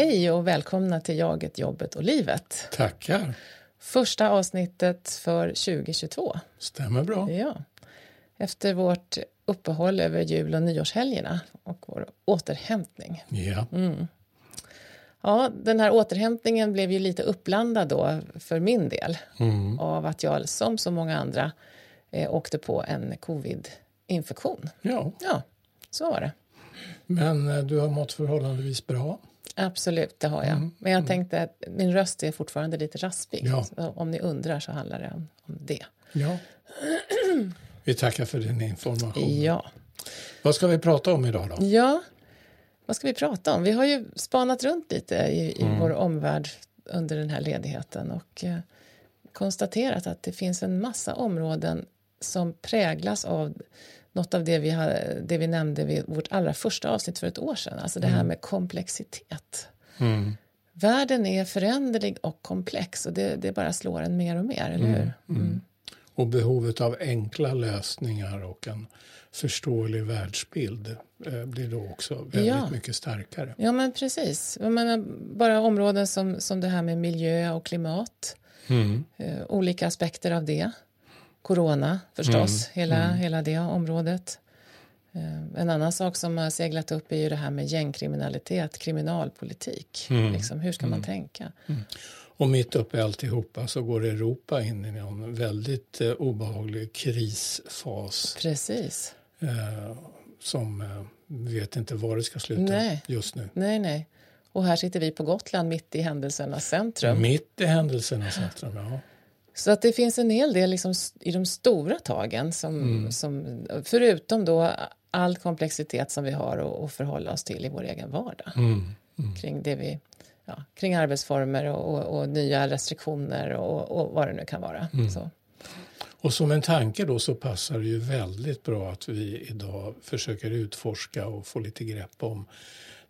Hej och välkomna till Jaget, jobbet och livet. Tackar. Första avsnittet för 2022. Stämmer bra. Ja. Efter vårt uppehåll över jul och nyårshelgerna och vår återhämtning. Ja. Mm. Ja, den här återhämtningen blev ju lite uppblandad då för min del Mm. av att jag som så många andra eh, åkte på en covid-infektion. ja. Ja, så var det. Men eh, du har mått förhållandevis bra. Absolut, det har jag. Men jag tänkte att min röst är fortfarande lite raspig. Ja. Om ni undrar så handlar det om, om det. Ja. Vi tackar för din information. Ja. Vad ska vi prata om idag då? ja, vad ska vi prata om? Vi har ju spanat runt lite i, i vår omvärld under den här ledigheten och eh, konstaterat att det finns en massa områden som präglas av något av det vi, har, det vi nämnde vid vårt allra första avsnitt för ett år sedan, alltså det här med komplexitet. Mm. Världen är föränderlig och komplex och det, det bara slår en mer och mer, eller hur? Mm. Och behovet av enkla lösningar och en förståelig världsbild eh, blir då också väldigt Ja. mycket starkare. Ja, men precis. Menar, bara områden som, som det här med miljö och klimat, Mm. eh, olika aspekter av det. Corona förstås, hela, hela det området. Eh, en annan sak som har seglat upp är ju det här med gängkriminalitet, kriminalpolitik. Liksom, hur ska man tänka? Och mitt uppe i alltihopa så går Europa in i en väldigt eh, obehaglig krisfas Precis. eh, som eh, vet inte var det ska sluta Nej. just nu. Nej, nej. Och här sitter vi på Gotland mitt i händelsernas centrum. Mitt i händelsernas centrum, ja. Så att det finns en hel del liksom i de stora tagen som, som förutom då all komplexitet som vi har att, förhålla oss till i vår egen vardag Mm. kring det vi ja, kring arbetsformer och, och, och nya restriktioner och, och vad det nu kan vara. Så. Och som en tanke då så passar det ju väldigt bra att vi idag försöker utforska och få lite grepp om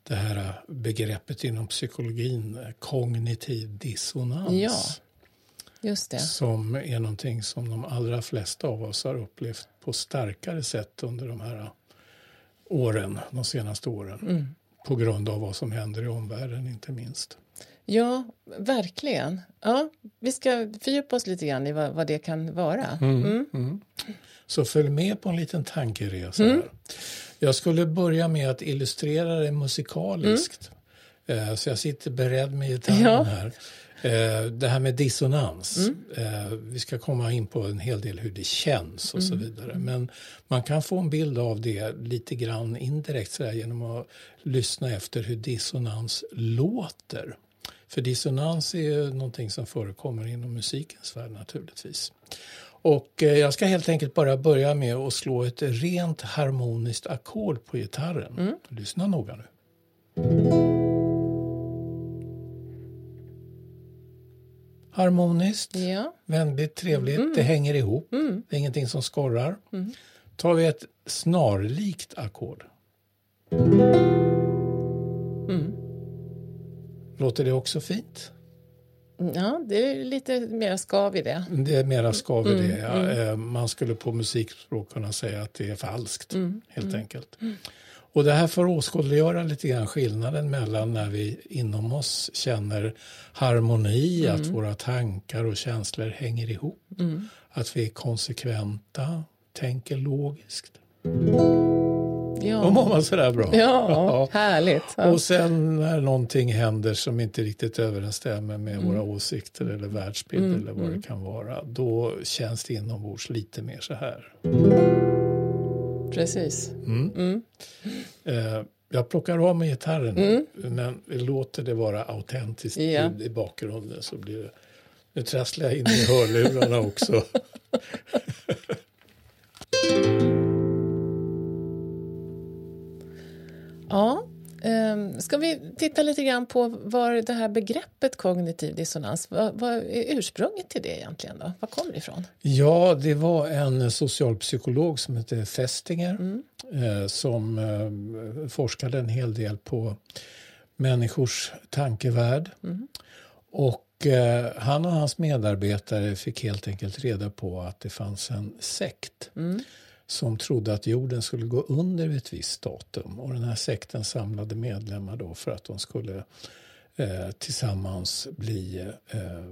det här begreppet inom psykologin, kognitiv dissonans. Ja. Som är någonting som de allra flesta av oss har upplevt på starkare sätt under de här åren, de senaste åren. Mm. På grund av vad som händer i omvärlden inte minst. Ja, verkligen. Ja, vi ska fördjupa oss lite grann i vad, vad det kan vara. Mm. Så följ med på en liten tankeresa. Här. Jag skulle börja med att illustrera det musikaliskt. Eh, Så jag sitter beredd med gitarren Ja. här. Eh, Det här med dissonans. Eh, Vi ska komma in på en hel del hur det känns och så vidare. Men man kan få en bild av det lite grann indirekt så här, genom att lyssna efter hur dissonans låter. För dissonans är ju någonting som förekommer inom musikens värld naturligtvis. Och eh, jag ska helt enkelt bara börja med att slå ett rent harmoniskt ackord på gitarren. Lyssna noga nu. Harmoniskt, Ja, vänligt, trevligt, det hänger ihop. Det är ingenting som skorrar. Tar vi ett snarlikt ackord. Låter det också fint? ja det är lite mer skav i det. Det är mera skav i det. Ja. Eh, Man skulle på musikspråk kunna säga att det är falskt, helt enkelt. Och det här får åskådliggöra lite grann skillnaden mellan när vi inom oss känner harmoni, att våra tankar och känslor hänger ihop. Att vi är konsekventa, tänker logiskt. Då Ja, mår man sådär bra. ja härligt. Ja. Och sen när någonting händer som inte riktigt överensstämmer med våra åsikter eller världsbild eller vad det kan vara, då känns det inombords lite mer så här. Precis. Eh, jag plockar av med gitarren nu, men låter det vara autentiskt Mm. Ljud i bakgrunden så blir det... Nu trasslar jag in i hörlurarna också. titta lite grann på var det här begreppet kognitiv dissonans, vad, vad är ursprunget till det egentligen då? Var kommer det ifrån? Ja, det var en socialpsykolog som hette Festinger Mm. eh, som eh, forskade en hel del på människors tankevärld. Mm. Och eh, han och hans medarbetare fick helt enkelt reda på att det fanns en sekt Mm. Som trodde att jorden skulle gå under vid ett visst datum. Och den här sekten samlade medlemmar då för att de skulle eh, tillsammans bli eh,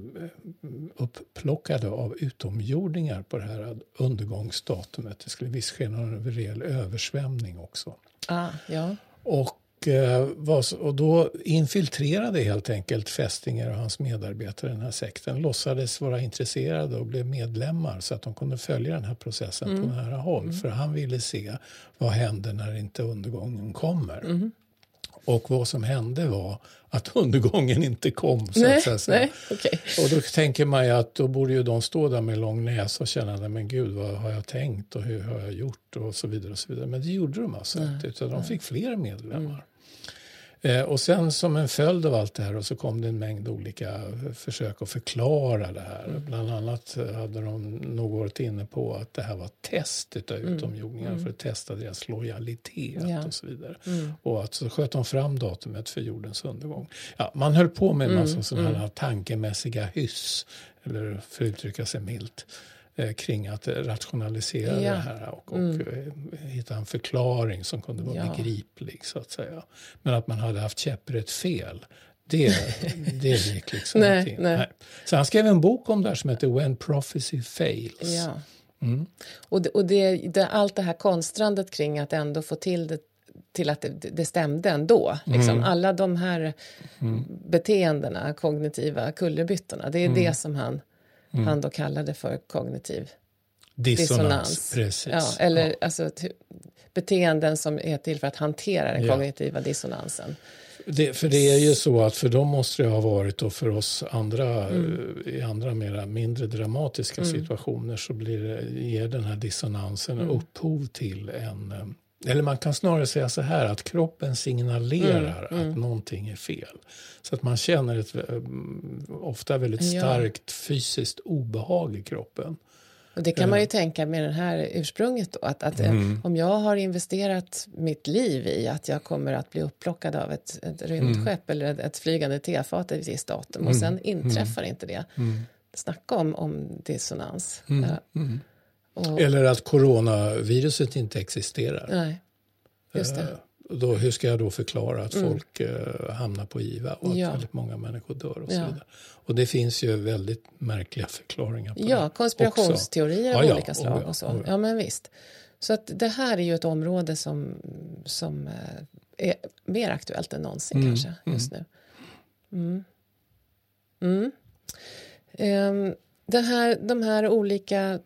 upplockade av utomjordingar på det här undergångsdatumet. Det skulle visst ske en rejäl översvämning också. Ah, ja. Och, eh, och då infiltrerade helt enkelt Fästinger och hans medarbetare den här sekten. Låtsades vara intresserade och blev medlemmar så att de kunde följa den här processen mm. på nära håll. Mm. För han ville se vad händer när inte undergången kommer. Mm. Och vad som hände var att undergången inte kom. Så nej, att säga. Nej, okay. Och då tänker man ju att då borde ju de stå där med lång näsa och känna, men gud vad har jag tänkt och hur har jag gjort och så vidare. och så vidare. Men det gjorde de alltså inte, utan de fick fler medlemmar. Mm. Eh, och sen som en följd av allt det här och så kom det en mängd olika försök att förklara det här. Mm. Bland annat hade de nog varit inne på att det här var test av mm. utomjordingar mm. för att testa deras lojalitet ja. och så vidare. Mm. Och att så sköt de fram datumet för jordens undergång. Ja, man höll på med en massa mm. sådana här mm. tankemässiga hyss, eller för att uttrycka sig milt. Eh, kring att rationalisera ja. det här och, och mm. Eh, hitta en förklaring som kunde vara ja. begriplig. så att säga. Men att man hade haft käpprätt fel, det, det gick liksom nej, inte nej. nej. Så han skrev en bok om det här som heter When Prophecy Fails. Ja. Mm. Och, det, och det, det, allt det här konstrandet kring att ändå få till det till att det, det stämde ändå. Liksom. Mm. Alla de här mm. beteendena, kognitiva kullerbyttorna, det är mm. det som han mm. han då kallade för kognitiv dissonans. dissonans. Ja, eller ja. Alltså, beteenden som är till för att hantera den ja. kognitiva dissonansen. Det, för det är ju så att för dem måste det ha varit och för oss andra mm. i andra mera mindre dramatiska mm. situationer så blir det, ger den här dissonansen mm. upphov till en eller man kan snarare säga så här att kroppen signalerar mm, mm. att någonting är fel. Så att man känner ett eh, ofta väldigt starkt ja. fysiskt obehag i kroppen. Och det kan man ju uh. tänka med det här ursprunget då, att, att eh, mm. om jag har investerat mitt liv i att jag kommer att bli upplockad av ett, ett rymdskepp mm. eller ett, ett flygande tefat i ett visst datum och mm. sen inträffar inte det. Mm. Snacka om, om dissonans. Uh, och... Eller att coronaviruset inte existerar. Nej, just det. Eh, då, hur ska jag då förklara att mm. folk eh, hamnar på IVA och att ja. väldigt många människor dör och så ja. vidare. Och det finns ju väldigt märkliga förklaringar på ja, det. Konspirationsteorier av ja, olika slag och så. Ja, men visst. Så att det här är ju ett område som, som eh, är mer aktuellt än någonsin mm. kanske mm. just nu. Mm. Mm. Um, det här, de här olika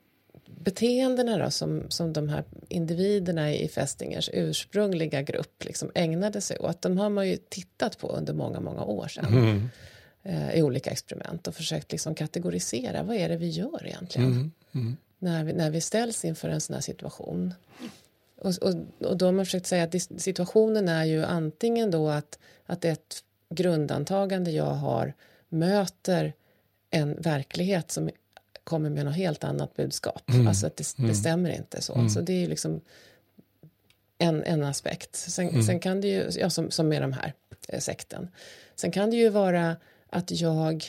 beteendena då, som, som de här individerna i Fästingers ursprungliga grupp liksom ägnade sig åt, de har man ju tittat på under många, många år sedan mm. eh, i olika experiment och försökt liksom kategorisera vad är det vi gör egentligen mm. Mm. När, vi, när vi ställs inför en sån här situation. Och, och, och då har man försökt säga att situationen är ju antingen då att, att ett grundantagande jag har möter en verklighet som kommer med något helt annat budskap. Mm. Alltså att det, det mm. stämmer inte så. Mm. Så det är liksom en, en aspekt. Sen, mm. sen kan det ju, ja, som, som med de här eh, sekten. Sen kan det ju vara att jag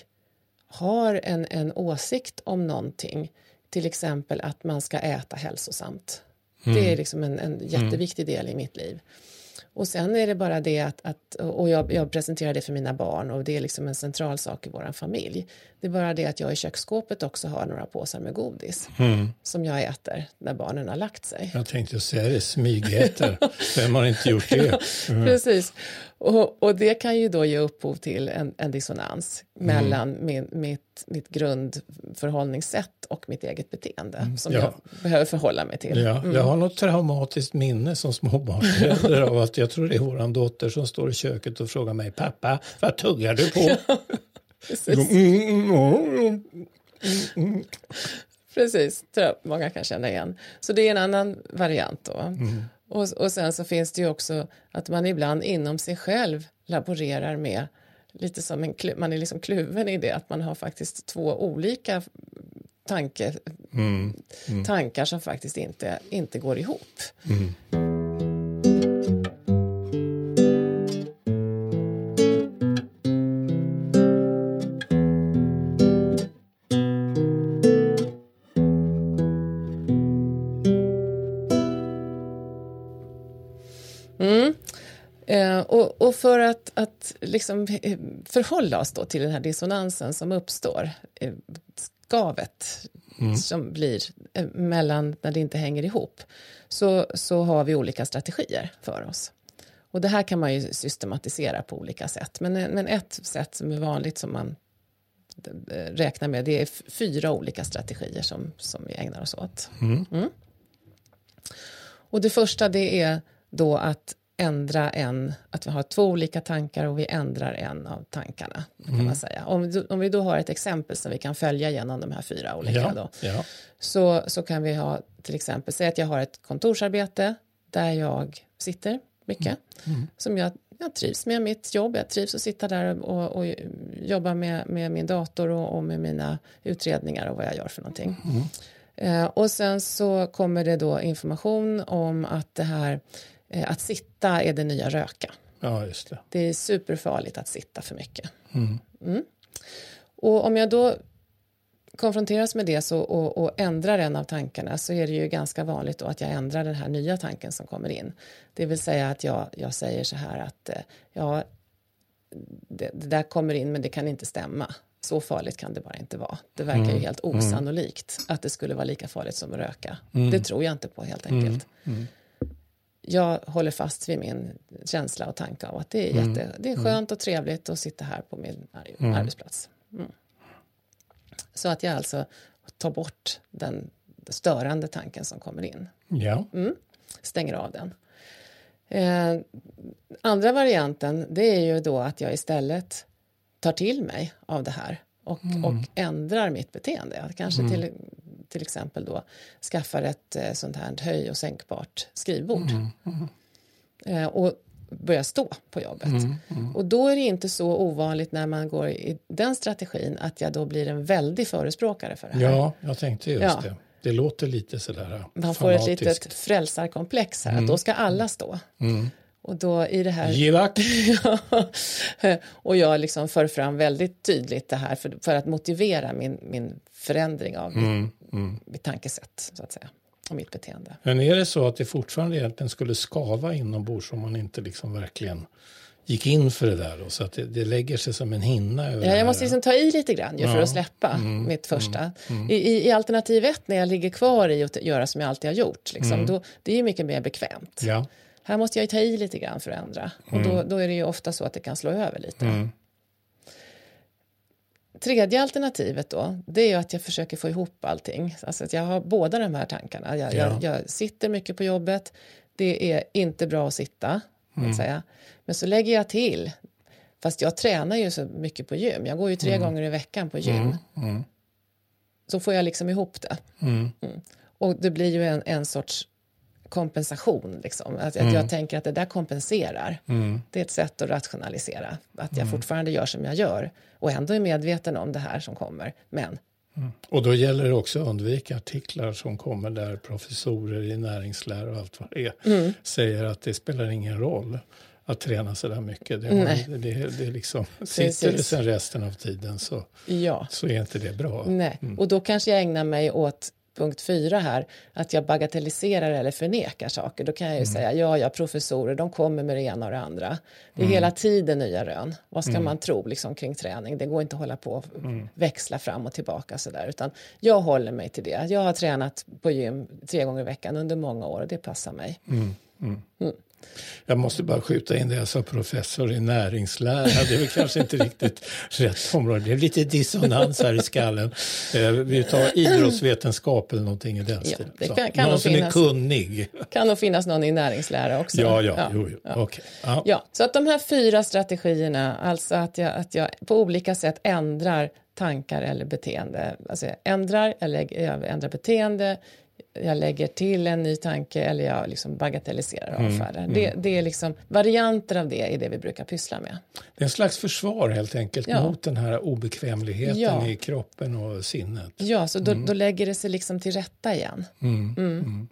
har en, en åsikt om någonting. Till exempel att man ska äta hälsosamt. Det är mm. liksom en, en jätteviktig del i mitt liv. Och sen är det bara det att, att och jag, jag, presenterar det för mina barn och det är liksom en central sak i vår familj. Det är bara det att jag i köksskåpet också har några påsar med godis mm. som jag äter när barnen har lagt sig. Jag tänkte säga det, smygäter. Vem har inte gjort det? Mm. Precis. Och, och, det kan ju då ge upphov till en, en dissonans mm. mellan min, mitt, mitt grundförhållningssätt och mitt eget beteende mm. som ja. jag behöver förhålla mig till. Ja, mm. Jag har något traumatiskt minne som småbarnsförälder av att jag tror det är vår dotter som står i köket och frågar mig pappa, vad tuggar du på? Precis, tror jag många kan känna igen. Så det är en annan variant då. Mm. Och, och sen så finns det ju också att man ibland inom sig själv laborerar med lite som en, man är liksom kluven i det att man har faktiskt två olika tanke, mm. Mm. tankar som faktiskt inte, inte går ihop. Mm. För att, att liksom eh, förhålla oss då till den här dissonansen som uppstår, eh, skavet mm. som blir eh, mellan när det inte hänger ihop, så, så har vi olika strategier för oss. Och det här kan man ju systematisera på olika sätt, men, men ett sätt som är vanligt som man räknar med, det är fyra olika strategier som, som vi ägnar oss åt. Mm. Mm. Och det första det är då att ändra en, att vi har två olika tankar och vi ändrar en av tankarna. kan mm. man säga. Om, om vi då har ett exempel som vi kan följa genom de här fyra olika ja, då, ja. Så, så kan vi ha till exempel, säg att jag har ett kontorsarbete där jag sitter mycket, mm. Mm. som jag, jag trivs med mitt jobb, jag trivs att sitta där och, och jobba med, med min dator och, och, med mina utredningar och vad jag gör för någonting. Mm. Eh, och sen så kommer det då information om att det här att sitta är det nya röka. Ja, just det. det är superfarligt att sitta för mycket. Mm. Mm. Och om jag då konfronteras med det så, och, och, ändrar en av tankarna så är det ju ganska vanligt att jag ändrar den här nya tanken som kommer in. Det vill säga att jag, jag säger så här att eh, ja, det, det, där kommer in men det kan inte stämma. Så farligt kan det bara inte vara. Det verkar mm. ju helt mm. osannolikt att det skulle vara lika farligt som att röka. Mm. Det tror jag inte på helt enkelt. Jag håller fast vid min känsla och tanke av att det är, mm. jätte, det är mm. skönt och trevligt att sitta här på min mm. arbetsplats. Mm. Så att jag alltså tar bort den störande tanken som kommer in. Ja. Mm. Stänger av den. Eh, andra varianten det är ju då att jag istället tar till mig av det här och, och ändrar mitt beteende. Kanske mm. till till exempel då skaffar ett eh, sånt här höj och sänkbart skrivbord. Mm, mm. Eh, och börjar stå på jobbet. Mm, mm, och då är det inte så ovanligt när man går i den strategin att jag då blir en väldig förespråkare för det här. Ja, jag tänkte just ja. det. Det låter lite sådär Man får ett litet frälsarkomplex här, mm. att då ska alla stå. Mm. Och då i det här... Givak! och jag liksom för fram väldigt tydligt det här för, för att motivera min, min förändring av mm, mm. mitt tankesätt, så att säga, och mitt beteende. Men är det så att det fortfarande egentligen skulle skava inombords om man inte liksom verkligen gick in för det där då, så att det, det lägger sig som en hinna över Ja, jag måste liksom ta i lite grann ju, för att släppa mm, mitt första. Mm, mm. I, I, alternativ ett när jag ligger kvar i att göra som jag alltid har gjort, liksom, mm. då, det är mycket mer bekvämt. Ja. Här måste jag ta i lite grann för att ändra och då, mm. då är det ju ofta så att det kan slå över lite. Tredje alternativet då, det är att jag försöker få ihop allting. Alltså att jag har båda de här tankarna. Jag, ja. jag, jag sitter mycket på jobbet, det är inte bra att sitta, mm. att säga. men så lägger jag till, fast jag tränar ju så mycket på gym, jag går ju tre mm. gånger i veckan på gym. Mm. mm. Så får jag liksom ihop det. Mm. Mm. Och det blir ju en, en sorts kompensation. Liksom. Att, mm. att jag tänker att det där kompenserar. Mm. Det är ett sätt att rationalisera. Att jag mm. fortfarande gör som jag gör och ändå är medveten om det här som kommer. Men Mm. Och då gäller det också att undvika artiklar som kommer där professorer i näringslära och allt vad det är mm. säger att det spelar ingen roll att träna så där mycket. Det, har, det, det liksom, sitter det sen resten av tiden så, ja. så är inte det bra. Nej. Mm. Och då kanske jag ägnar mig åt punkt fyra här, att jag bagatelliserar eller förnekar saker, då kan jag ju mm. säga ja, ja, professorer, de kommer med det ena och det andra. Det är mm. hela tiden nya rön. Vad ska mm. man tro liksom, kring träning? Det går inte att hålla på och mm. växla fram och tillbaka sådär, utan jag håller mig till det. Jag har tränat på gym tre gånger i veckan under många år och det passar mig. Jag måste bara skjuta in det jag sa professor i näringslära. Det är väl kanske inte riktigt rätt område. Det är lite dissonans här i skallen. Eh, vi tar idrottsvetenskap eller någonting i den ja, stilen. Kan, kan någon som finnas, är kunnig. kan nog finnas någon i näringslära också. Ja, ja, ja. Jo, jo. Ja. Okay. ja. ja. Så att de här fyra strategierna, alltså att jag, att jag på olika sätt ändrar tankar eller beteende. Alltså jag ändrar, jag ändrar beteende, jag lägger till en ny tanke eller jag liksom bagatelliserar och mm, avfärdar. Mm, det, det, är liksom, varianter av det är det vi brukar pyssla med. Det är en slags försvar helt enkelt ja. mot den här obekvämligheten ja. i kroppen och sinnet. Ja, så då, mm. då, lägger det sig liksom till rätta igen. Mm, mm,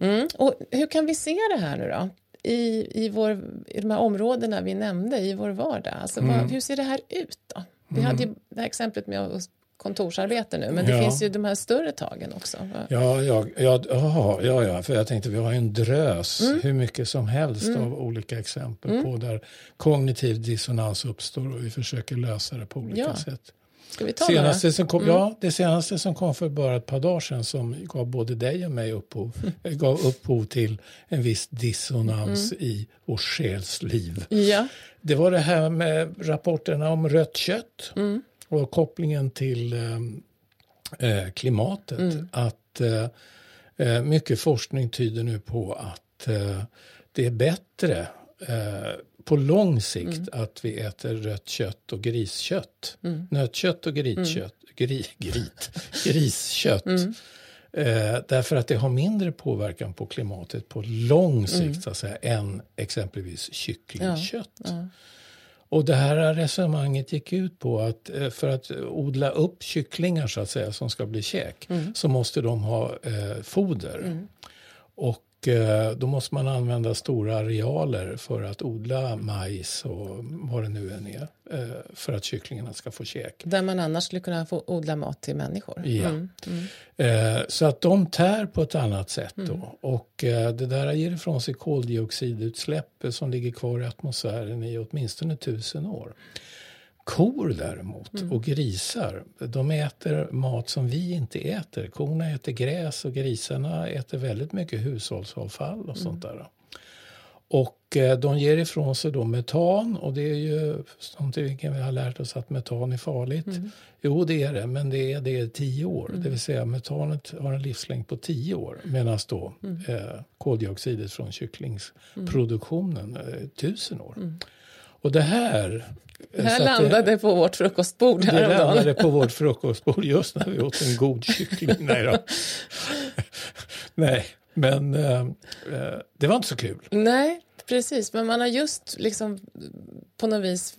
mm. Och hur kan vi se det här nu då? I, i, vår, I de här områdena vi nämnde i vår vardag. Alltså, vad, hur ser det här ut då? Vi hade ju mm. det här exemplet med kontorsarbete nu, men det Ja. finns ju de här större tagen också. Ja, ja, ja, aha, ja, ja, för jag tänkte vi har en drös, hur mycket som helst av olika exempel på där kognitiv dissonans uppstår och vi försöker lösa det på olika Ja. sätt. Ska vi ta Senaste några? som kom, Ja, det senaste som kom för bara ett par dagar sedan som gav både dig och mig upphov, eh, gav upphov till en viss dissonans i vår själs liv. Ja, Det var det här med rapporterna om rött kött Mm. och kopplingen till eh, eh, klimatet. Mm. Att eh, eh, mycket forskning tyder nu på att eh, det är bättre eh, på lång sikt Mm. att vi äter rött kött och griskött. Nötkött och gritkött. Gri, grit, griskött. Mm. Eh, därför att det har mindre påverkan på klimatet på lång sikt Mm. så att säga, än exempelvis kycklingkött. ja. Och det här resonemanget gick ut på att eh, för att odla upp kycklingar så att säga som ska bli käk Mm. så måste de ha eh, foder. Och eh, då måste man använda stora arealer för att odla majs och vad det nu än är eh, för att kycklingarna ska få käk. Där man annars skulle kunna få odla mat till människor. Ja. Mm. Mm. Eh, så att de tär på ett annat sätt då. Mm. Och det där ger ifrån sig koldioxidutsläpp som ligger kvar i atmosfären i åtminstone tusen år. Kor däremot Mm. och grisar, de äter mat som vi inte äter. Korna äter gräs och grisarna äter väldigt mycket hushållsavfall och sånt Mm. där. Och eh, de ger ifrån sig då metan och det är ju någonting vi har lärt oss att metan är farligt. Mm. Jo, det är det, men det är det i tio år. Det vill säga metanet har en livslängd på tio år medan då Mm. eh, koldioxidet från kycklingsproduktionen eh, tusen år. Och det här... Det eh, här så att landade på vårt frukostbord det, det häromdagen. landade på vårt frukostbord just när vi åt en god kyckling. Nej, då. Nej men eh, eh, det var inte så kul. Nej, precis. Men man har just liksom på något vis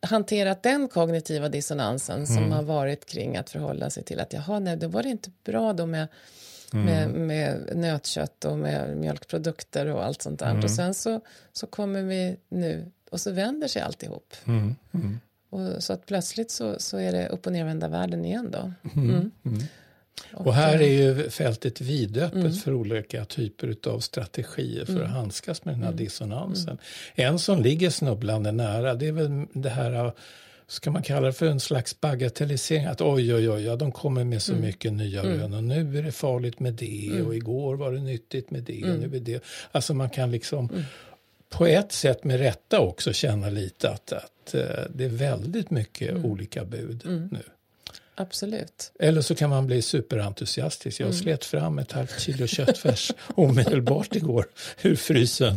hanterat den kognitiva dissonansen som har varit kring att förhålla sig till att jaha, nej, då var det inte bra då med, med, med nötkött och med mjölkprodukter och allt sånt där. Och sen så, så kommer vi nu och så vänder sig alltihop. Och så att plötsligt så, så är det upp och nervända världen igen då. Mm. Och här eh, är ju fältet vidöppet för olika typer av strategier för att handskas med den här dissonansen. En som ligger snubblande nära det är väl det här ska man kalla det för en slags bagatellisering. Att oj, oj, oj, ja, de kommer med så mycket nya rön. Och nu är det farligt med det. Och igår var det nyttigt med det. Och nu är det. Alltså man kan liksom på ett sätt med rätta också känna lite att, att eh, det är väldigt mycket olika bud nu. Absolut. Eller så kan man bli superentusiastisk. Jag slet fram ett halvt kilo köttfärs omedelbart igår ur frysen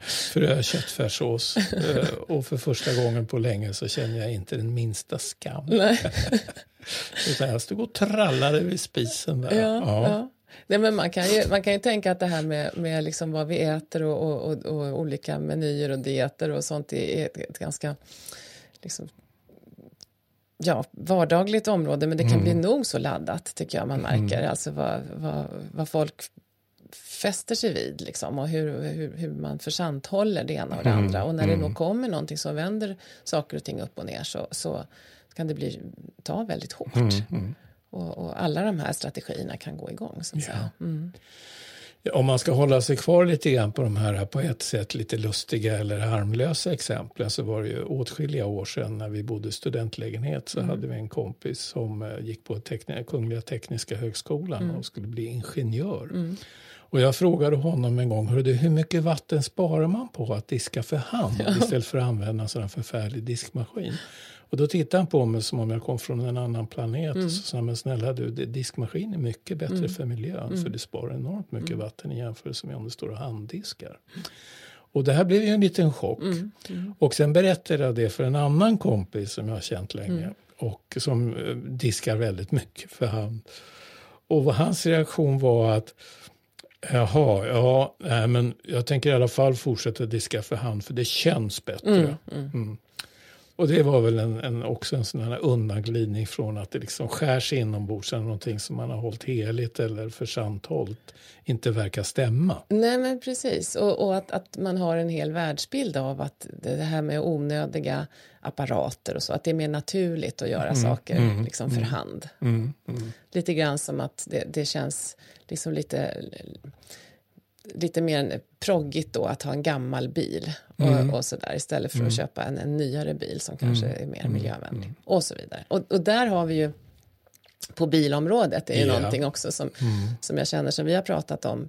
för göra köttfärssås. Eh, Och för första gången på länge så känner jag inte den minsta skam. Nej. Utan jag stod och trallade vid spisen där. Ja, ja. Nej, men man, kan ju, man kan ju tänka att det här med, med liksom vad vi äter och, och, och, och olika menyer och dieter och sånt är ett, ett ganska liksom, ja, vardagligt område men det kan bli nog så laddat tycker jag man märker. Alltså vad, vad, vad folk fäster sig vid liksom, och hur, hur, hur man försanthåller det ena och det andra. Och när det nog kommer någonting som vänder saker och ting upp och ner så, så kan det bli, ta väldigt hårt. Och, och alla de här strategierna kan gå igång. Så säga. Mm. Om man ska hålla sig kvar lite grann på de här på ett sätt lite lustiga eller harmlösa exemplen så var det ju åtskilliga år sedan när vi bodde i studentlägenhet så hade vi en kompis som eh, gick på tekn Kungliga Tekniska Högskolan och skulle bli ingenjör. Och jag frågade honom en gång, Hörru, du, hur mycket vatten sparar man på att diska för hand istället för att använda en sån här förfärlig diskmaskin? Och då tittade han på mig som om jag kom från en annan planet. Och så sa han, men snälla du, diskmaskin är mycket bättre för miljön för det sparar enormt mycket vatten i jämförelse med om det står och handdiskar. Och det här blev ju en liten chock. Och sen berättade jag det för en annan kompis som jag har känt länge och som eh, diskar väldigt mycket för hand. Och hans reaktion var att Jaha, ja, nej, men jag tänker i alla fall fortsätta diska för hand för det känns bättre. Mm. Och det var väl en, en, också en sån här undanglidning från att det liksom skärs inombords eller någonting som man har hållit heligt eller för sant hållt inte verkar stämma. Nej men precis och, och, att, att man har en hel världsbild av att det här med onödiga apparater och så, att det är mer naturligt att göra mm, saker mm, liksom för mm, hand. Mm, mm. Lite grann som att det, det känns liksom lite lite mer proggigt då att ha en gammal bil och, mm. och sådär istället för mm. att köpa en, en, nyare bil som kanske mm. är mer mm. miljövänlig mm. och så vidare. Och, och, där har vi ju på bilområdet det är ju yeah. någonting också som, mm. som jag känner som vi har pratat om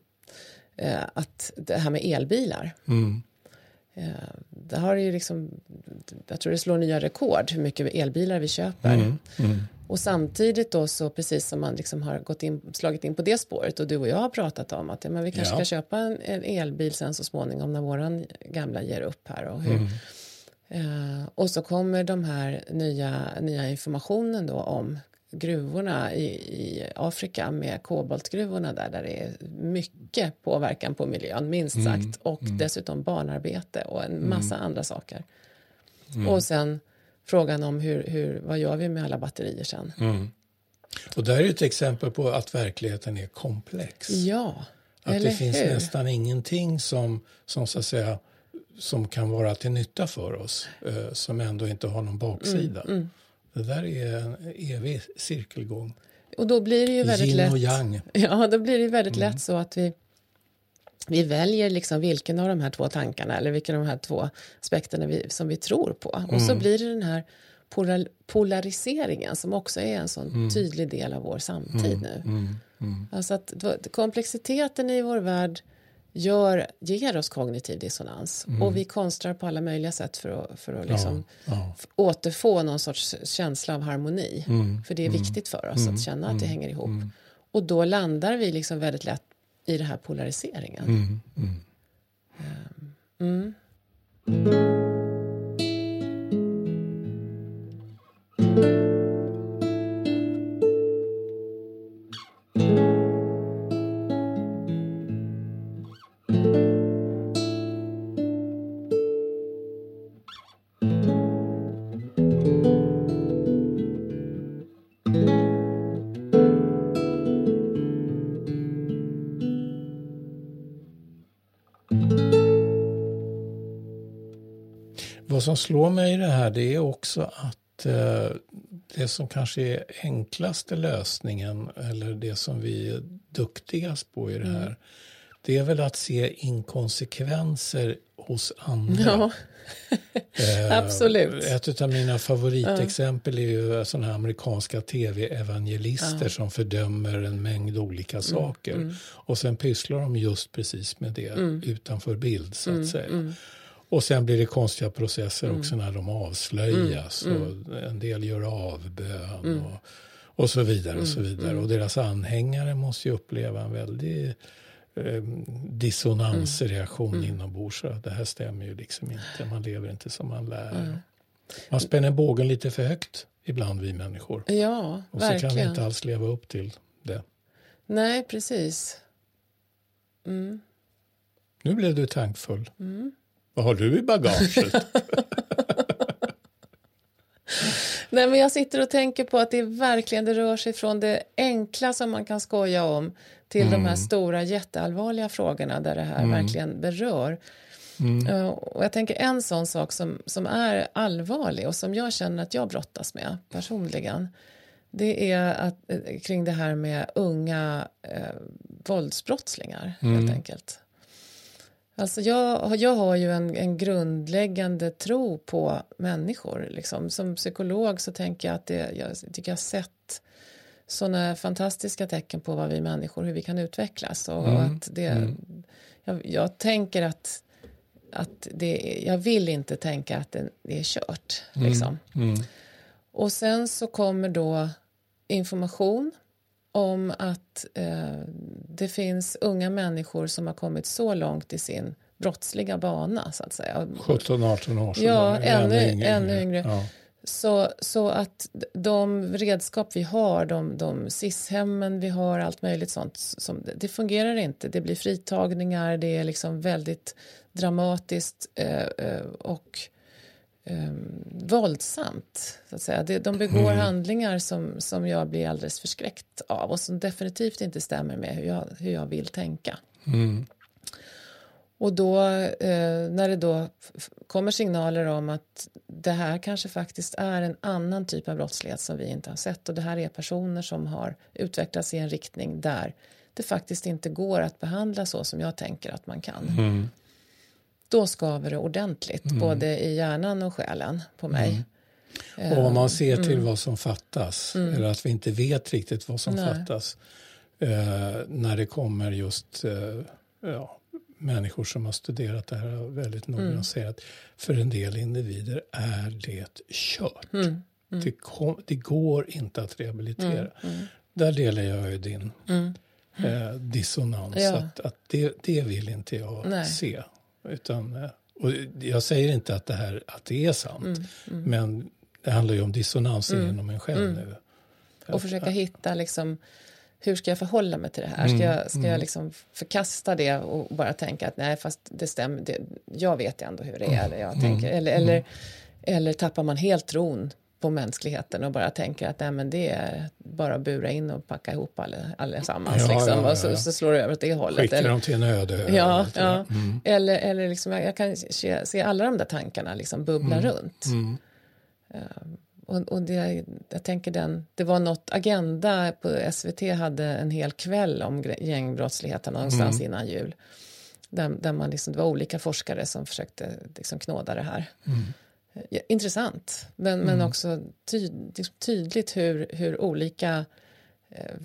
eh, att det här med elbilar eh, det har ju liksom, jag tror det slår nya rekord hur mycket elbilar vi köper. Och samtidigt då så precis som man liksom har gått in, slagit in på det spåret och du och jag har pratat om att ja, men vi kanske ja. ska köpa en, en, elbil sen så småningom när våran gamla ger upp här och hur. Mm. Uh, och så kommer de här nya, nya informationen då om gruvorna i, i Afrika med koboltgruvorna där, där det är mycket påverkan på miljön, minst mm. sagt, och mm. dessutom barnarbete och en massa mm. andra saker. Mm. Och sen frågan om hur, hur, vad gör vi med alla batterier sen? Mm. Och där är ett exempel på att verkligheten är komplex. Ja, Att det finns hur? nästan ingenting som, som så att säga som kan vara till nytta för oss, eh, som ändå inte har någon baksida. Mm, mm. Det där är en evig cirkelgång. Och då blir det ju väldigt Yin lätt. och yang. Ja, då blir det väldigt mm. lätt så att vi vi väljer liksom vilken av de här två tankarna eller vilken av de här två aspekterna vi, som vi tror på. Mm. Och så mm. blir det den här polar, polariseringen som också är en sån mm. tydlig del av vår samtid mm. nu. Mm. mm. Alltså att komplexiteten i vår värld gör, ger oss kognitiv dissonans mm. och vi konstrar på alla möjliga sätt för att, för att liksom ja, ja. återfå någon sorts känsla av harmoni. För det är viktigt för oss att känna att det hänger ihop. Och då landar vi liksom väldigt lätt i den här polariseringen. Mm, mm. Ehm, mm. Vad som slår mig i det här det är också att eh, det som kanske är enklaste lösningen eller det som vi är duktigast på i det här mm. det är väl att se inkonsekvenser hos andra. Ja. eh, Absolut. Ett av mina favoritexempel är ju sådana amerikanska tv-evangelister ja. som fördömer en mängd olika mm. saker. Mm. Och sen pysslar de just precis med det mm. utanför bild så att mm. säga. Mm. Och sen blir det konstiga processer mm. också när de avslöjas. Mm. Och mm. en del gör avbön mm. och, och så vidare. och så mm. vidare. Och deras anhängare måste ju uppleva en väldig eh, dissonansreaktion mm. inombords. Det här stämmer ju liksom inte. Man lever inte som man lär. Man spänner bågen lite för högt ibland vi människor. Ja, och så kan vi inte alls leva upp till det. Nej, precis. Nu blev du tankfull. Vad har du i bagaget? Nej, men jag sitter och tänker på att det verkligen det rör sig från det enkla som man kan skoja om till mm. de här mm. stora jätteallvarliga frågorna där det här mm. verkligen berör. Mm. Uh, och jag tänker en sån sak som, som är allvarlig och som jag känner att jag brottas med personligen det är att, eh, kring det här med unga eh, våldsbrottslingar helt mm. enkelt. Alltså jag, jag har ju en, en grundläggande tro på människor. Liksom. Som psykolog så tänker jag att det, jag tycker jag har sett sådana fantastiska tecken på vad vi människor, hur vi kan utvecklas. Och, mm. och att det, mm. jag, jag, tänker att, att det, jag vill inte tänka att det, det är kört. Mm. Liksom. Mm. Och sen så kommer då information om att eh, det finns unga människor som har kommit så långt i sin brottsliga bana så att säga. 17-18 år. Ja, ännu, ännu yngre. Ännu yngre. Ja. Så, så att de redskap vi har, de, de SIS-hemmen vi har, allt möjligt sånt, som, det fungerar inte. Det blir fritagningar, det är liksom väldigt dramatiskt eh, eh och eh, våldsamt. Så att säga. De begår Mm. handlingar som, som jag blir alldeles förskräckt av och som definitivt inte stämmer med hur jag, hur jag vill tänka. Mm. Och då eh, när det då kommer signaler om att det här kanske faktiskt är en annan typ av brottslighet som vi inte har sett och det här är personer som har utvecklats i en riktning där det faktiskt inte går att behandla så som jag tänker att man kan. Mm. Då skaver det ordentligt, både i hjärnan och själen på mig. Och om man ser till vad som fattas, eller att vi inte vet riktigt vad som Mm. Nej. fattas eh, när det kommer just eh, ja, människor som har studerat det här väldigt Mm. noggrant säger att för en del individer är det kört. Mm. Det, kom, det går inte att rehabilitera. Där delar jag ju din eh, dissonans. Mm. Ja. Att, att det, det vill inte jag Nej. se. Utan, eh, och jag säger inte att det, här, att det är sant. Mm, Men det handlar ju om dissonansen inom en själv nu. Och försöka hitta liksom, hur ska jag förhålla mig till det här? Ska jag, ska jag liksom förkasta det och bara tänka att nej, fast det stämmer, det, jag vet ändå hur det är. Eller, jag tänker, eller, eller, eller tappar man helt tron på mänskligheten och bara tänker att nej, men det är bara att bura in och packa ihop alle, allesammans. Ja, liksom, ja, ja, och så, så slår det över åt det hållet. Skicka Eller, dem till en öde. Ja, eller ja. Mm. eller, eller liksom, jag, kan se, se alla de där tankarna liksom bubbla Mm. runt. Och, och det, jag tänker den, det var något Agenda på SVT hade en hel kväll om gängbrottsligheten någonstans Mm. innan jul. Där, där man liksom, det var olika forskare som försökte liksom knåda det här. Mm. Ja, intressant, men, men också tyd, liksom tydligt hur, hur olika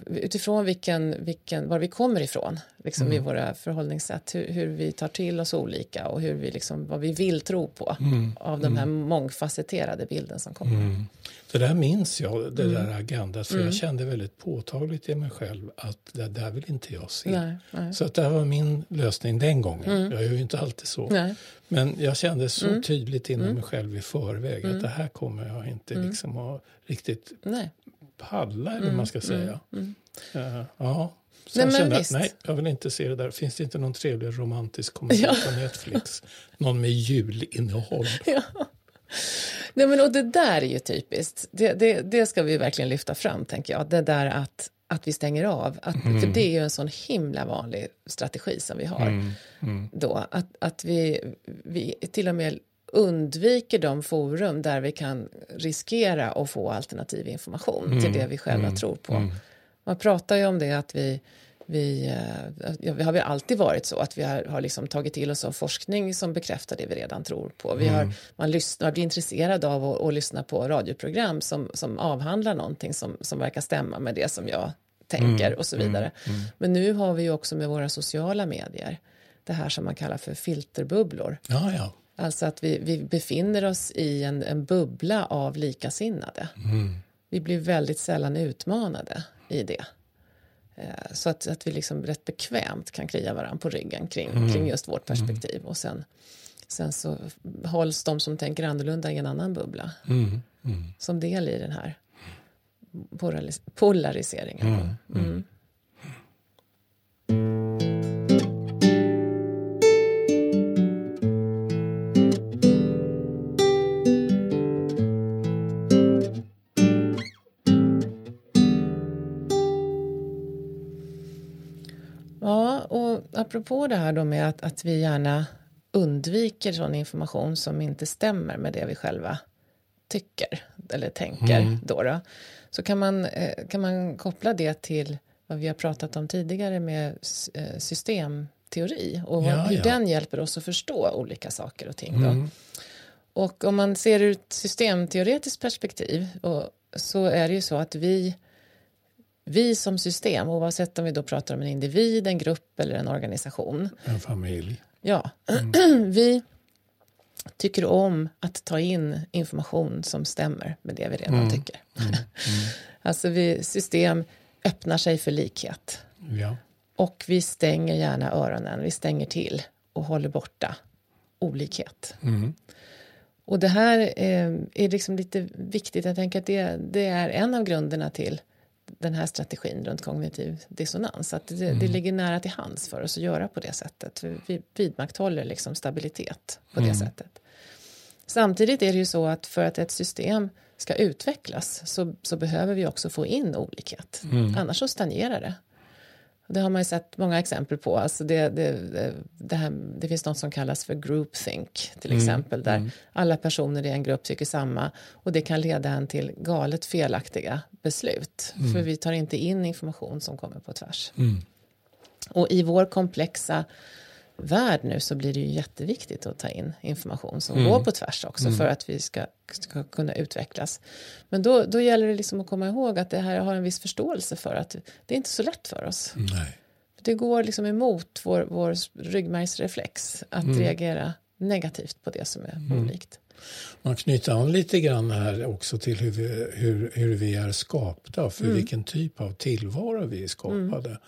utifrån vilken, vilken, var vi kommer ifrån liksom Mm. i våra förhållningssätt, hur, hur vi tar till oss olika och hur vi liksom, vad vi vill tro på av den här mångfacetterade bilden som kommer. Mm. Det där minns jag, det Mm. där agendat, för jag kände väldigt påtagligt i mig själv att det där vill inte jag se. Nej, nej. Så att det var min lösning den gången. Jag är ju inte alltid så. Nej. Men jag kände så tydligt inom mig själv i förväg att det här kommer jag inte liksom att riktigt Nej. Palla, eller vad man ska säga. Eh, ja. Nej, Sen men kände jag, nej, jag vill inte se det där. Finns det inte någon trevlig romantisk komedi på Netflix? Någon med julinnehåll? Nej, men och det där är ju typiskt. Det, det, det ska vi verkligen lyfta fram, tänker jag. Det där att, att vi stänger av. Att, För det är ju en sån himla vanlig strategi som vi har. Då, att, att vi, vi till och med undviker de forum där vi kan riskera att få alternativ information till det vi själva tror på. Man pratar ju om det att vi vi, eh, ja, vi har väl alltid varit så att vi har, har liksom tagit till oss av forskning som bekräftar det vi redan tror på. Vi har, man lyssnar, blir intresserad av att, att lyssna på radioprogram som, som avhandlar någonting som, som verkar stämma med det som jag tänker och så vidare. Men nu har vi ju också med våra sociala medier det här som man kallar för filterbubblor. Ja, ja. Alltså att vi, vi befinner oss i en, en bubbla av likasinnade. Vi blir väldigt sällan utmanade i det. Eh, Så att, att vi liksom rätt bekvämt kan klia varandra på ryggen kring, kring just vårt perspektiv. Och sen, sen så hålls de som tänker annorlunda i en annan bubbla. Som del i den här polaris- polariseringen. Apropå det här då med att, att vi gärna undviker sån information som inte stämmer med det vi själva tycker eller tänker då, då så kan man, eh, kan man koppla det till vad vi har pratat om tidigare med eh, systemteori och Ja, hur ja. den hjälper oss att förstå olika saker och ting. Då. Och om man ser ur ett systemteoretiskt perspektiv och, så är det ju så att vi vi som system, oavsett om vi då pratar om en individ, en grupp eller en organisation, En familj. ja, vi tycker om att ta in information som stämmer med det vi redan tycker. alltså vi, system öppnar sig för likhet. Ja. och vi stänger gärna öronen, vi stänger till och håller borta olikhet. Och det här eh, är liksom lite viktigt, jag tänker att det, det är en av grunderna till den här strategin runt kognitiv dissonans. Att det, det ligger nära till hands för oss att göra på det sättet. Vi vidmakthåller liksom stabilitet på det sättet. Samtidigt är det ju så att för att ett system ska utvecklas så, så behöver vi också få in olikhet. Mm. Annars så stagnerar det. Det har man ju sett många exempel på. Alltså det, det, det, här, det finns något som kallas för groupthink till mm. exempel där mm. alla personer i en grupp tycker samma och det kan leda en till galet felaktiga beslut mm. för vi tar inte in information som kommer på tvärs. Mm. Och i vår komplexa värld nu så blir det ju jätteviktigt att ta in information som mm. går på tvärs också mm. för att vi ska, ska kunna utvecklas. Men då, då gäller det liksom att komma ihåg att det här har en viss förståelse för att det är inte så lätt för oss. Nej. Det går liksom emot vår, vår ryggmärgsreflex att mm. reagera negativt på det som är mm. olikt. Man knyter an lite grann här också till hur vi, hur, hur vi är skapta, för mm. vilken typ av tillvaro vi är skapade. Mm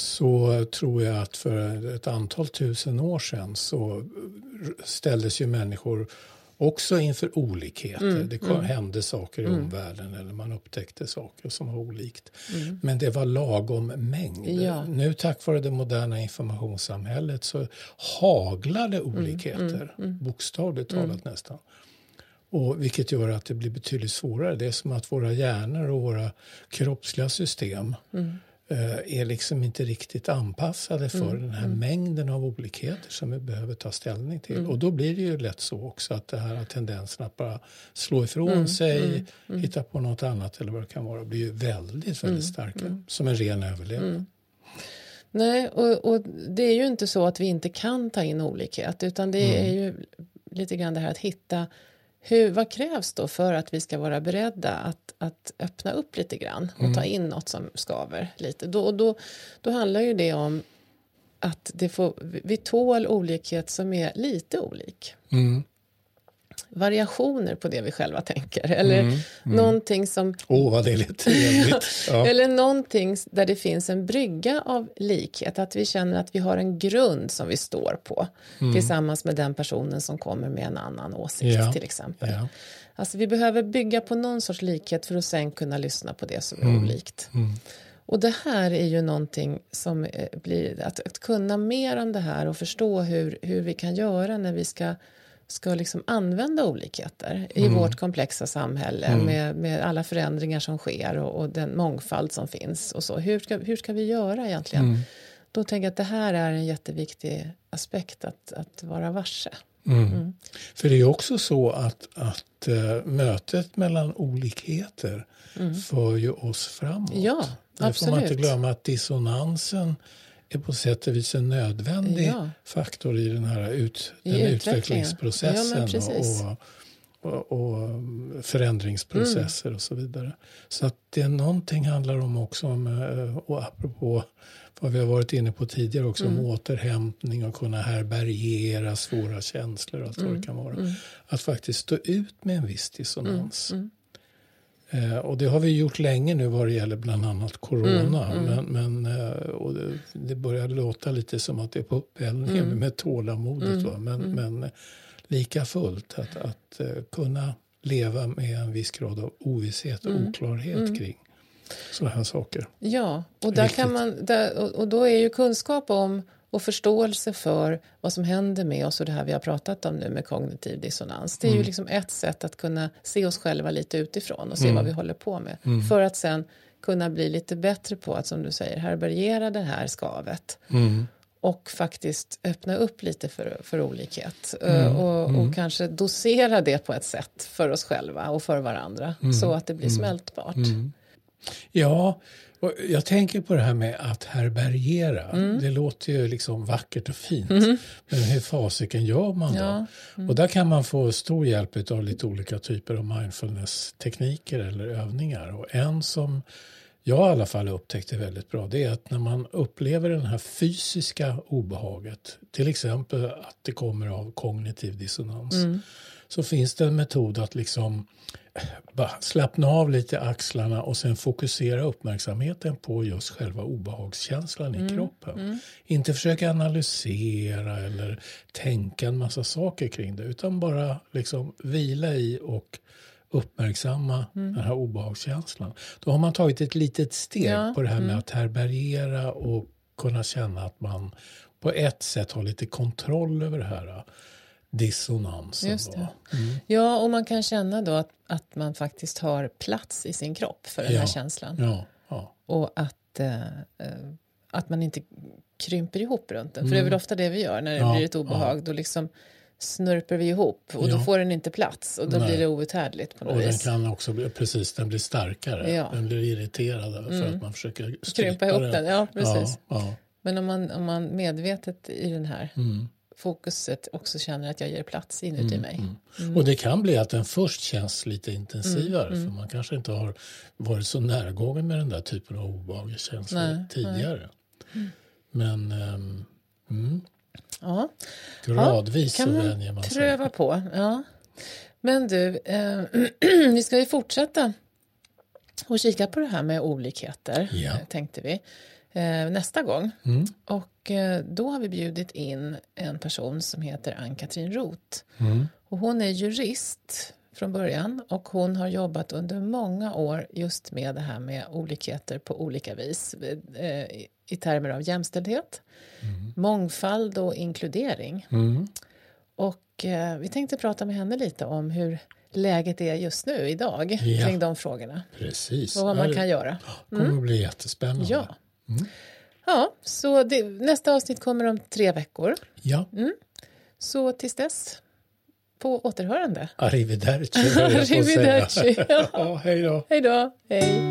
så tror jag att för ett antal tusen år sedan så ställdes ju människor också inför olikheter. Mm, det kom, mm. hände saker i mm. omvärlden eller man upptäckte saker som var olikt. Mm. Men det var lagom mängd. Ja. Nu tack vare det moderna informationssamhället så haglar det mm, olikheter, mm, bokstavligt talat nästan. Och vilket gör att det blir betydligt svårare. Det är som att våra hjärnor och våra kroppsliga system Eh, är liksom inte riktigt anpassade för mm. den här mm. mängden av olikheter som vi behöver ta ställning till. Mm. Och då blir det ju lätt så också att det här tendensen att bara slå ifrån mm. sig, mm. Mm. hitta på något annat eller vad det kan vara, blir ju väldigt, väldigt starka. Som en ren överlevnad. Nej, och, och, det är ju inte så att vi inte kan ta in olikhet utan det är ju lite grann det här att hitta hur, vad krävs då för att vi ska vara beredda att, att öppna upp lite grann och mm. ta in något som skaver lite? Då, då, då handlar ju det om att det får, vi tål olikhet som är lite olik. Mm variationer på det vi själva tänker. Eller mm, mm. någonting som... Åh, oh, vad det lät. Ja. eller någonting där det finns en brygga av likhet. Att vi känner att vi har en grund som vi står på mm. tillsammans med den personen som kommer med en annan åsikt ja. till exempel. Ja. Alltså vi behöver bygga på någon sorts likhet för att sen kunna lyssna på det som är mm. olikt. Mm. Och det här är ju någonting som eh, blir att, att kunna mer om det här och förstå hur, hur vi kan göra när vi ska ska liksom använda olikheter i mm. vårt komplexa samhälle mm. med, med alla förändringar som sker och, och, den mångfald som finns. och så. Hur ska, hur ska vi göra egentligen? Mm. Då tänker jag att det här är en jätteviktig aspekt att, att vara varse. Mm. Mm. För det är också så att, att uh, mötet mellan olikheter mm. för ju oss framåt. Ja, det får man inte glömma att dissonansen är på sätt och vis en nödvändig ja. faktor i den här ut, I den utvecklingsprocessen ja, och, och, och, förändringsprocesser mm. och så vidare. Så att det är någonting handlar om också om, eh, och apropå vad vi har varit inne på tidigare också, mm. om återhämtning och kunna härbärgera svåra känslor och allt mm. vad det kan vara. Mm. Att faktiskt stå ut med en viss dissonans. Mm. Eh, och det har vi gjort länge nu vad det gäller bland annat corona. Mm, mm. Men, men eh, och det, det börjar låta lite som att det är på uppeldningen mm. med tålamodet. Mm, men, mm. men eh, lika fullt att, att uh, kunna leva med en viss grad av ovisshet och mm, oklarhet kring sådana här saker. Ja, och, där kan man, där, och, och då är ju kunskap om och förståelse för vad som händer med oss och det här vi har pratat om nu med kognitiv dissonans. Det är mm. ju liksom ett sätt att kunna se oss själva lite utifrån och se mm. vad vi håller på med. Mm. För att sen kunna bli lite bättre på att som du säger härbärgera det här skavet. Mm. Och faktiskt öppna upp lite för, för olikhet. Eh, mm. Och, och mm. kanske dosera det på ett sätt för oss själva och för varandra. Så att det blir smältbart. Ja, och jag tänker på det här med att härbärgera. Mm. Det låter ju liksom vackert och fint. Mm. Men hur fasiken gör man då? Ja. Mm. Och där kan man få stor hjälp av lite olika typer av mindfulness-tekniker eller övningar. Och en som jag i alla fall upptäckte väldigt bra det är att när man upplever det här fysiska obehaget, till exempel att det kommer av kognitiv dissonans, mm. Så finns det en metod att liksom bara slappna av lite axlarna och sen fokusera uppmärksamheten på just själva obehagskänslan mm. i kroppen. Mm. Inte försöka analysera eller tänka en massa saker kring det utan bara liksom vila i och uppmärksamma mm. den här obehagskänslan. Då har man tagit ett litet steg ja. på det här med mm. att härbärgera och kunna känna att man på ett sätt har lite kontroll över det här. Dissonansen Just. Mm. Ja, och man kan känna då att, att man faktiskt har plats i sin kropp för den Ja. här känslan. Ja, ja. Och att, eh, eh, att man inte krymper ihop runt den. För det är väl ofta det vi gör när det Mm. Blir ett obehag. Då liksom snörper vi ihop och då får den inte plats och då Nej. blir det outhärdligt på något Och den vis. kan också bli, precis, den blir starkare. Den blir irriterad för att man försöker Krympa ihop den, ja precis. Ja, ja. Men om man, om man medvetet i den här Mm. Fokuset också känner att jag ger plats inuti mig. Mm. Och det kan bli att den först känns lite intensivare för man kanske inte har varit så närgången med den där typen av obehagskänslor Nej, tidigare. Men ehm, mm, Ja. gradvis kan så vänjer man sig. pröva på. Ja. Men du, eh, vi ska ju fortsätta och kika på det här med olikheter, Ja. tänkte vi, nästa gång. Mm. Och eh, då har vi bjudit in en person som heter Ann-Katrin Roth. Mm. Och hon är jurist från början och hon har jobbat under många år just med det här med olikheter på olika vis eh, i- termer av jämställdhet, mångfald och inkludering. Mm. Och eh, vi tänkte prata med henne lite om hur läget är just nu idag Ja. kring de frågorna Precis. och vad man Det kan göra. kommer att bli jättespännande. Ja, ja så det, nästa avsnitt kommer om tre veckor. ja. Så tills dess, på återhörande. Arrivederci, höll jag. Arrivederci. ja, hej då. Hej då. Hej.